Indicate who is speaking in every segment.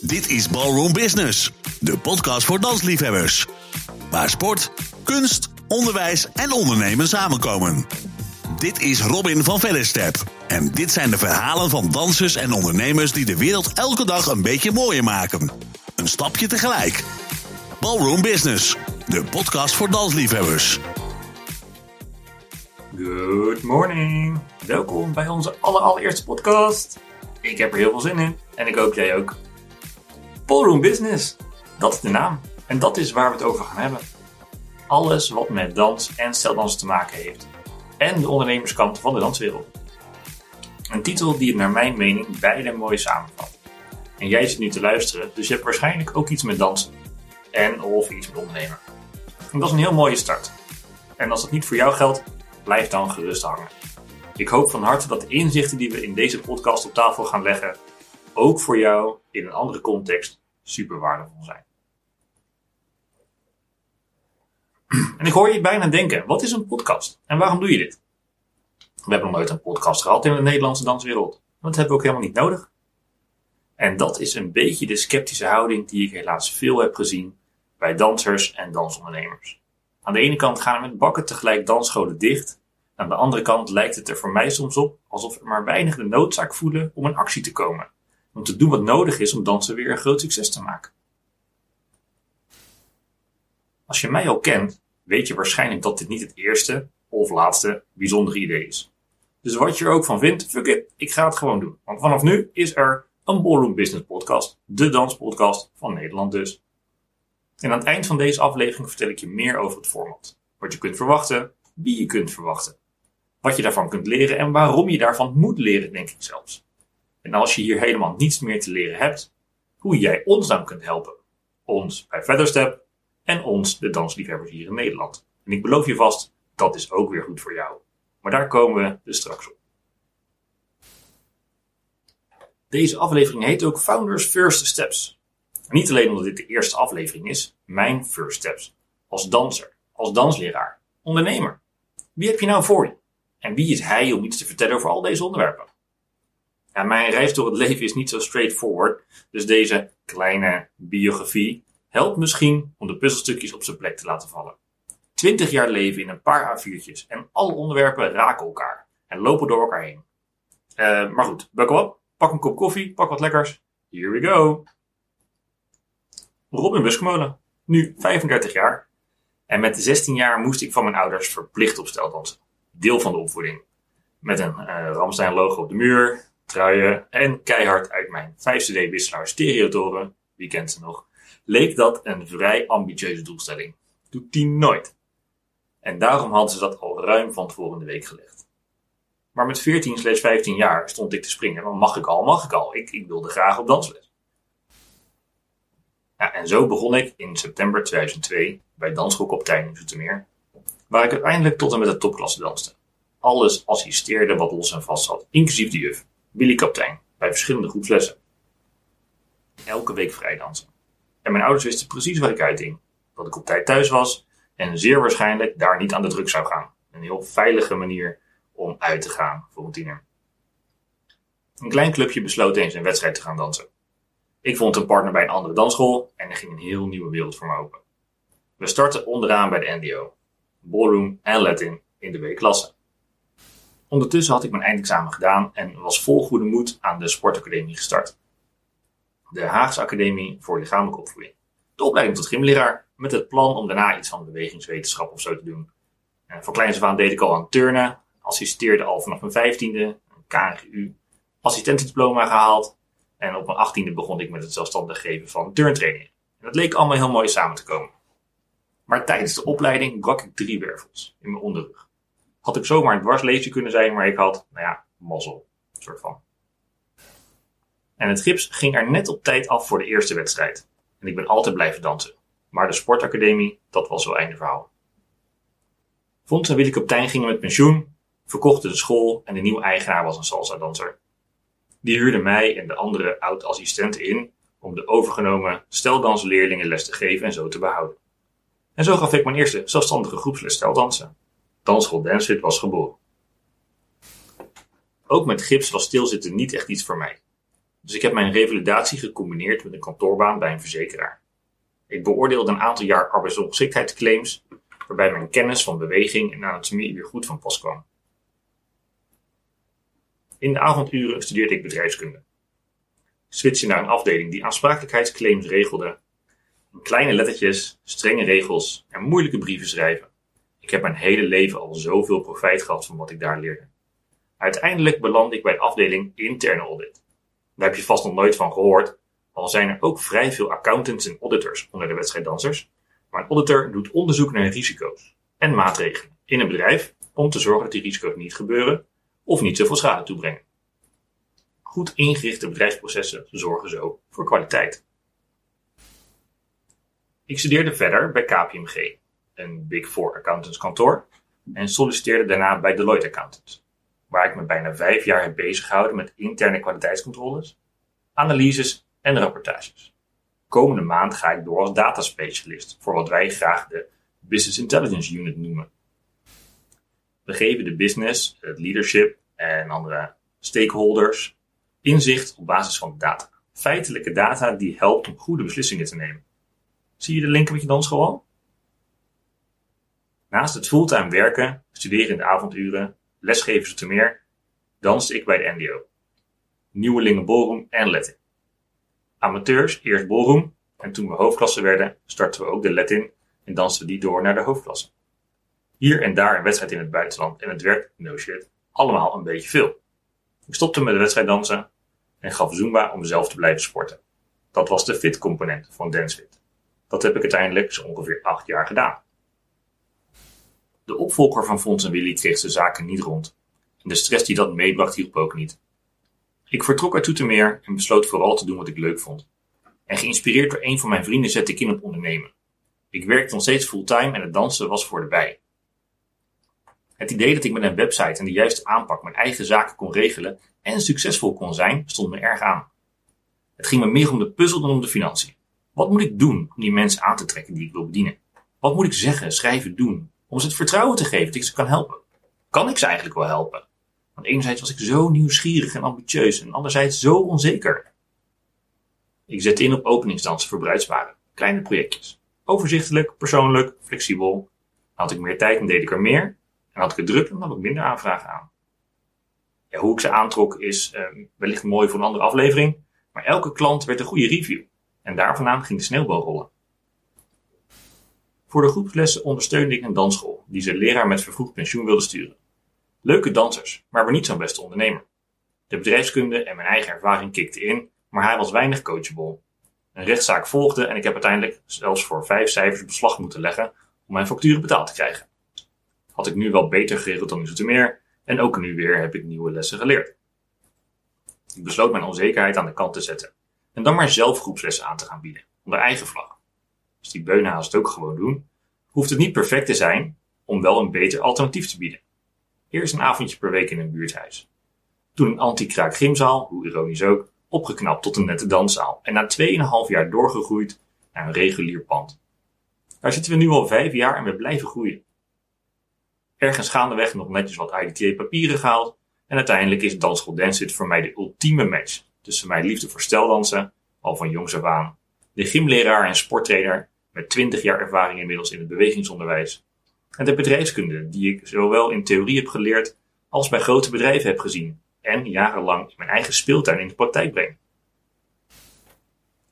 Speaker 1: Dit is Ballroom Business, de podcast voor dansliefhebbers. Waar sport, kunst, onderwijs en ondernemen samenkomen. Dit is Robin van Vellenstep. En dit zijn de verhalen van dansers en ondernemers die de wereld elke dag een beetje mooier maken. Een stapje tegelijk. Ballroom Business, de podcast voor dansliefhebbers.
Speaker 2: Good morning. Welkom bij onze allereerste podcast. Ik heb er heel veel zin in en ik hoop jij ook. Ballroom Business, dat is de naam. En dat is waar we het over gaan hebben. Alles wat met dans en steldansen te maken heeft. En de ondernemerskant van de danswereld. Een titel die het naar mijn mening beide mooi samenvat. En jij zit nu te luisteren, dus je hebt waarschijnlijk ook iets met dansen. En of iets met ondernemen. En dat is een heel mooie start. En als dat niet voor jou geldt, blijf dan gerust hangen. Ik hoop van harte dat de inzichten die we in deze podcast op tafel gaan leggen, ook voor jou in een andere context super waardevol zijn. En ik hoor je bijna denken, wat is een podcast en waarom doe je dit? We hebben nog nooit een podcast gehad in de Nederlandse danswereld. Dat hebben we ook helemaal niet nodig. En dat is een beetje de sceptische houding die ik helaas veel heb gezien bij dansers en dansondernemers. Aan de ene kant gaan er met bakken tegelijk dansscholen dicht. Aan de andere kant lijkt het er voor mij soms op alsof er maar weinig de noodzaak voelen om in actie te komen. Om te doen wat nodig is om dansen weer een groot succes te maken. Als je mij al kent, weet je waarschijnlijk dat dit niet het eerste of laatste bijzondere idee is. Dus wat je er ook van vindt, fuck it, ik ga het gewoon doen. Want vanaf nu is er een Ballroom Business Podcast, de danspodcast van Nederland dus. En aan het eind van deze aflevering vertel ik je meer over het format. Wat je kunt verwachten, wie je kunt verwachten. Wat je daarvan kunt leren en waarom je daarvan moet leren, denk ik zelfs. En als je hier helemaal niets meer te leren hebt, hoe jij ons dan kunt helpen. Ons bij Featherstep en ons, de dansliefhebbers hier in Nederland. En ik beloof je vast, dat is ook weer goed voor jou. Maar daar komen we dus straks op. Deze aflevering heet ook Founders First Steps. Niet alleen omdat dit de eerste aflevering is, mijn first steps. Als danser, als dansleraar, ondernemer. Wie heb je nou voor je? En wie is hij om iets te vertellen over al deze onderwerpen? Mijn reis door het leven is niet zo straightforward, dus deze kleine biografie helpt misschien om de puzzelstukjes op zijn plek te laten vallen. Twintig jaar leven in een paar A4'tjes en alle onderwerpen raken elkaar en lopen door elkaar heen. Uh, maar goed, buckle op, pak een kop koffie, pak wat lekkers. Here we go! Robin Buskmolen, nu 35 jaar. En met 16 jaar moest ik van mijn ouders verplicht op stel dansen. Deel van de opvoeding. Met een uh, Ramstein logo op de muur, truien en keihard uit mijn 5CD wisselaar stereotoren, wie kent ze nog, leek dat een vrij ambitieuze doelstelling. Doet die nooit. En daarom hadden ze dat al ruim van tevoren de week gelegd. Maar met 14 slechts 15 jaar stond ik te springen. Dan mag ik al, mag ik al. Ik, ik wilde graag op dansles. Ja, en zo begon ik in september 2002 bij Dansschool Koptijn in Zoetermeer. Waar ik uiteindelijk tot en met de topklasse danste. Alles assisteerde wat los en vast zat, inclusief de juf, Billy Kaptein, bij verschillende groepslessen. Elke week vrij dansen. En mijn ouders wisten precies waar ik uitging. Dat ik op tijd thuis was en zeer waarschijnlijk daar niet aan de druk zou gaan. Een heel veilige manier om uit te gaan voor een tiener. Een klein clubje besloot eens een wedstrijd te gaan dansen. Ik vond een partner bij een andere dansschool en er ging een heel nieuwe wereld voor me open. We startten onderaan bij de NDO, ballroom en Latin in de B-klasse. Ondertussen had ik mijn eindexamen gedaan en was vol goede moed aan de sportacademie gestart. De Haagse Academie voor Lichamelijke Opvoeding. De opleiding tot gymleraar, met het plan om daarna iets van bewegingswetenschap of zo te doen. En voor kleins af aan deed ik al aan turnen, assisteerde al vanaf mijn vijftiende, een KGU, assistentendiploma gehaald. En op mijn achttiende begon ik met het zelfstandig geven van turntrainingen. En dat leek allemaal heel mooi samen te komen. Maar tijdens de opleiding brak ik drie wervels in mijn onderrug. Had ik zomaar een dwarsleesje kunnen zijn, maar ik had, nou ja, mazzel. soort van. En het gips ging er net op tijd af voor de eerste wedstrijd. En ik ben altijd blijven dansen. Maar de sportacademie, dat was wel einde verhaal. Fons en Willy Kaptein gingen met pensioen, verkochten de school en de nieuwe eigenaar was een salsa-danser. Die huurde mij en de andere oud-assistenten in om de overgenomen steldansleerlingen les te geven en zo te behouden. En zo gaf ik mijn eerste zelfstandige groepsles steldansen. Dansschool Dancefit was geboren. Ook met gips was stilzitten niet echt iets voor mij. dus ik heb mijn revalidatie gecombineerd met een kantoorbaan bij een verzekeraar. Ik beoordeelde een aantal jaar arbeidsongeschiktheidsclaims, waarbij mijn kennis van beweging en anatomie weer goed van pas kwam. In de avonduren studeerde ik bedrijfskunde. Switchen naar een afdeling die aansprakelijkheidsclaims regelde, in kleine lettertjes, strenge regels en moeilijke brieven schrijven. Ik heb mijn hele leven al zoveel profijt gehad van wat ik daar leerde. Uiteindelijk belandde ik bij de afdeling interne audit. Daar heb je vast nog nooit van gehoord, al zijn er ook vrij veel accountants en auditors onder de wedstrijddansers. Maar een auditor doet onderzoek naar risico's en maatregelen in een bedrijf om te zorgen dat die risico's niet gebeuren of niet zoveel schade toebrengen. Goed ingerichte bedrijfsprocessen zorgen zo voor kwaliteit. Ik studeerde verder bij KPMG, een Big Four accountants kantoor, en solliciteerde daarna bij Deloitte Accountants, waar ik me bijna vijf jaar heb bezighouden met interne kwaliteitscontroles, analyses en rapportages. Komende maand ga ik door als data specialist voor wat wij graag de Business Intelligence Unit noemen. We geven de business, het leadership en andere stakeholders inzicht op basis van data. Feitelijke data die helpt om goede beslissingen te nemen. Zie je de link met je dansschool? Naast het fulltime werken, studeren in de avonduren, lesgeven te meer, danste ik bij de NDO. Nieuwelingen ballroom en Latin. Amateurs eerst ballroom en toen we hoofdklasse werden, startten we ook de Latin en dansten we die door naar de hoofdklasse. Hier en daar een wedstrijd in het buitenland en het werd, no shit, allemaal een beetje veel. Ik stopte met de wedstrijd dansen en gaf Zumba om zelf te blijven sporten. Dat was de fit component van DanceFit. Dat heb ik uiteindelijk zo ongeveer acht jaar gedaan. De opvolger van Fons en Willy kreeg zijn zaken niet rond. En de stress die dat meebracht hielp ook niet. Ik vertrok uit Toetermeer en besloot vooral te doen wat ik leuk vond. En geïnspireerd door een van mijn vrienden zette ik in op ondernemen. Ik werkte nog steeds fulltime en het dansen was voor de bij. Het idee dat ik met een website en de juiste aanpak mijn eigen zaken kon regelen en succesvol kon zijn, stond me erg aan. Het ging me meer om de puzzel dan om de financiën. Wat moet ik doen om die mensen aan te trekken die ik wil bedienen? Wat moet ik zeggen, schrijven, doen om ze het vertrouwen te geven dat ik ze kan helpen? Kan ik ze eigenlijk wel helpen? Want enerzijds was ik zo nieuwsgierig en ambitieus en anderzijds zo onzeker. Ik zette in op openingsdansen voor. Kleine projectjes. Overzichtelijk, persoonlijk, flexibel. Had ik meer tijd, dan deed ik er meer. En had ik het druk, dan had ik minder aanvragen aan. Ja, hoe ik ze aantrok is uh, wellicht mooi voor een andere aflevering. Maar elke klant werd een goede review. En daar vandaan ging de sneeuwbal rollen. Voor de groepslessen ondersteunde ik een dansschool die zijn leraar met vervroegd pensioen wilde sturen. Leuke dansers, maar weer niet zo'n beste ondernemer. De bedrijfskunde en mijn eigen ervaring kikten in, maar hij was weinig coachable. Een rechtszaak volgde en ik heb uiteindelijk zelfs voor vijf cijfers beslag moeten leggen om mijn facturen betaald te krijgen. Had ik nu wel beter geregeld dan in Zoetermeer en ook nu weer heb ik nieuwe lessen geleerd. Ik besloot mijn onzekerheid aan de kant te zetten en dan maar zelf groepslessen aan te gaan bieden, onder eigen vlag. Als die beunhaas het ook gewoon doen, hoeft het niet perfect te zijn om wel een beter alternatief te bieden. Eerst een avondje per week in een buurthuis. Toen een anti-kraak gymzaal, hoe ironisch ook, opgeknapt tot een nette danszaal en na 2,5 jaar doorgegroeid naar een regulier pand. Daar zitten we nu al vijf jaar en we blijven groeien. Ergens gaandeweg nog netjes wat IDTA papieren gehaald en uiteindelijk is Dansschool Danceit voor mij de ultieme match tussen mijn liefde voor steldansen, al van jongs af de gymleraar en sporttrainer met 20 jaar ervaring inmiddels in het bewegingsonderwijs en de bedrijfskunde die ik zowel in theorie heb geleerd als bij grote bedrijven heb gezien en jarenlang in mijn eigen speeltuin in de praktijk breng.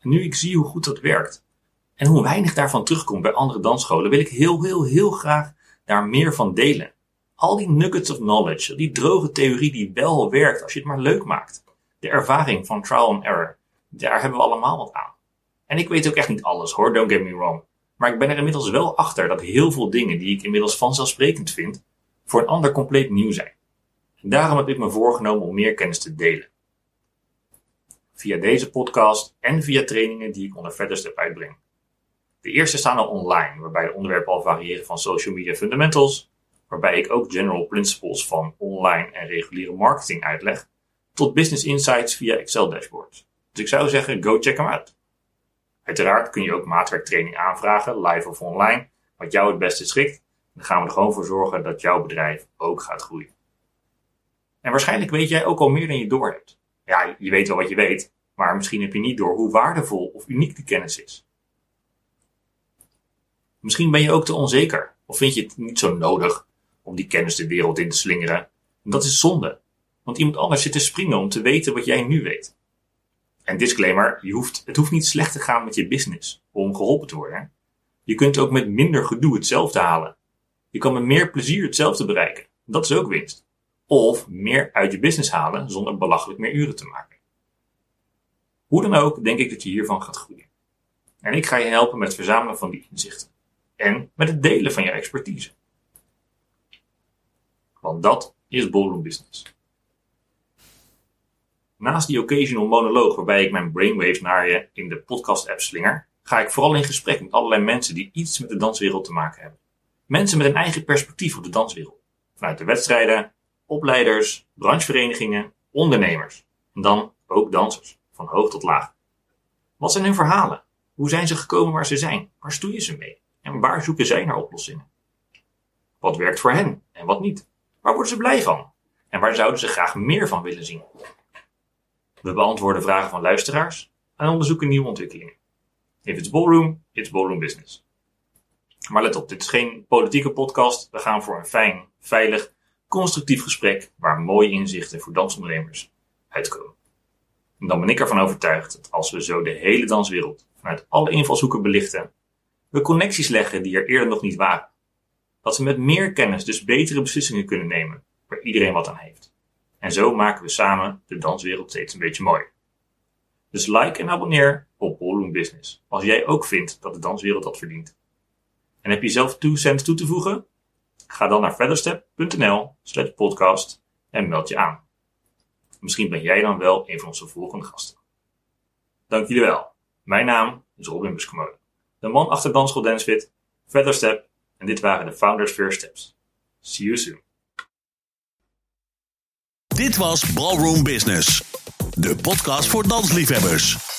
Speaker 2: En nu ik zie hoe goed dat werkt en hoe weinig daarvan terugkomt bij andere dansscholen, wil ik heel, heel, heel graag daar meer van delen. Al die nuggets of knowledge, die droge theorie die wel werkt als je het maar leuk maakt. De ervaring van trial and error, daar hebben we allemaal wat aan. En ik weet ook echt niet alles hoor, don't get me wrong. Maar ik ben er inmiddels wel achter dat heel veel dingen die ik inmiddels vanzelfsprekend vind, voor een ander compleet nieuw zijn. En daarom heb ik me voorgenomen om meer kennis te delen. Via deze podcast en via trainingen die ik onder verder step uitbreng. De eerste staan al online, waarbij de onderwerpen al variëren van social media fundamentals, waarbij ik ook general principles van online en reguliere marketing uitleg, tot business insights via Excel dashboards. Dus ik zou zeggen, go check hem uit. Uiteraard kun je ook maatwerktraining aanvragen, live of online, wat jou het beste schikt. Dan gaan we er gewoon voor zorgen dat jouw bedrijf ook gaat groeien. En waarschijnlijk weet jij ook al meer dan je doorhebt. Ja, je weet wel wat je weet, maar misschien heb je niet door hoe waardevol of uniek die kennis is. Misschien ben je ook te onzeker of vind je het niet zo nodig om die kennis de wereld in te slingeren. En dat is zonde, want iemand anders zit te springen om te weten wat jij nu weet. En disclaimer, je hoeft, het hoeft niet slecht te gaan met je business om geholpen te worden. Je kunt ook met minder gedoe hetzelfde halen. Je kan met meer plezier hetzelfde bereiken. Dat is ook winst. Of meer uit je business halen zonder belachelijk meer uren te maken. Hoe dan ook, denk ik dat je hiervan gaat groeien. En ik ga je helpen met het verzamelen van die inzichten. En met het delen van je expertise. Want dat is ballroom business. Naast die occasional monoloog waarbij ik mijn brainwaves naar je in de podcast app slinger, ga ik vooral in gesprek met allerlei mensen die iets met de danswereld te maken hebben. Mensen met een eigen perspectief op de danswereld. Vanuit de wedstrijden, opleiders, brancheverenigingen, ondernemers. En dan ook dansers, van hoog tot laag. Wat zijn hun verhalen? Hoe zijn ze gekomen waar ze zijn? Waar stoeien ze mee? En waar zoeken zij naar oplossingen? Wat werkt voor hen en wat niet? Waar worden ze blij van? En waar zouden ze graag meer van willen zien? We beantwoorden vragen van luisteraars en onderzoeken nieuwe ontwikkelingen. If it's ballroom, it's ballroom business. Maar let op, dit is geen politieke podcast. We gaan voor een fijn, veilig, constructief gesprek waar mooie inzichten voor dansondernemers uitkomen. En dan ben ik ervan overtuigd dat als we zo de hele danswereld vanuit alle invalshoeken belichten, we connecties leggen die er eerder nog niet waren. Dat we met meer kennis dus betere beslissingen kunnen nemen, waar iedereen wat aan heeft. En zo maken we samen de danswereld steeds een beetje mooier. Dus like en abonneer op Ballroom Business als jij ook vindt dat de danswereld dat verdient. En heb je zelf 2 cents toe te voegen? Ga dan naar featherstep.nl slash podcast en meld je aan. Misschien ben jij dan wel een van onze volgende gasten. Dank jullie wel. Mijn naam is Robin Buscommode, de man achter Dansschool Dancefit, Featherstep en dit waren de Founders First Steps. See you soon.
Speaker 1: Dit was Ballroom Business, de podcast voor dansliefhebbers.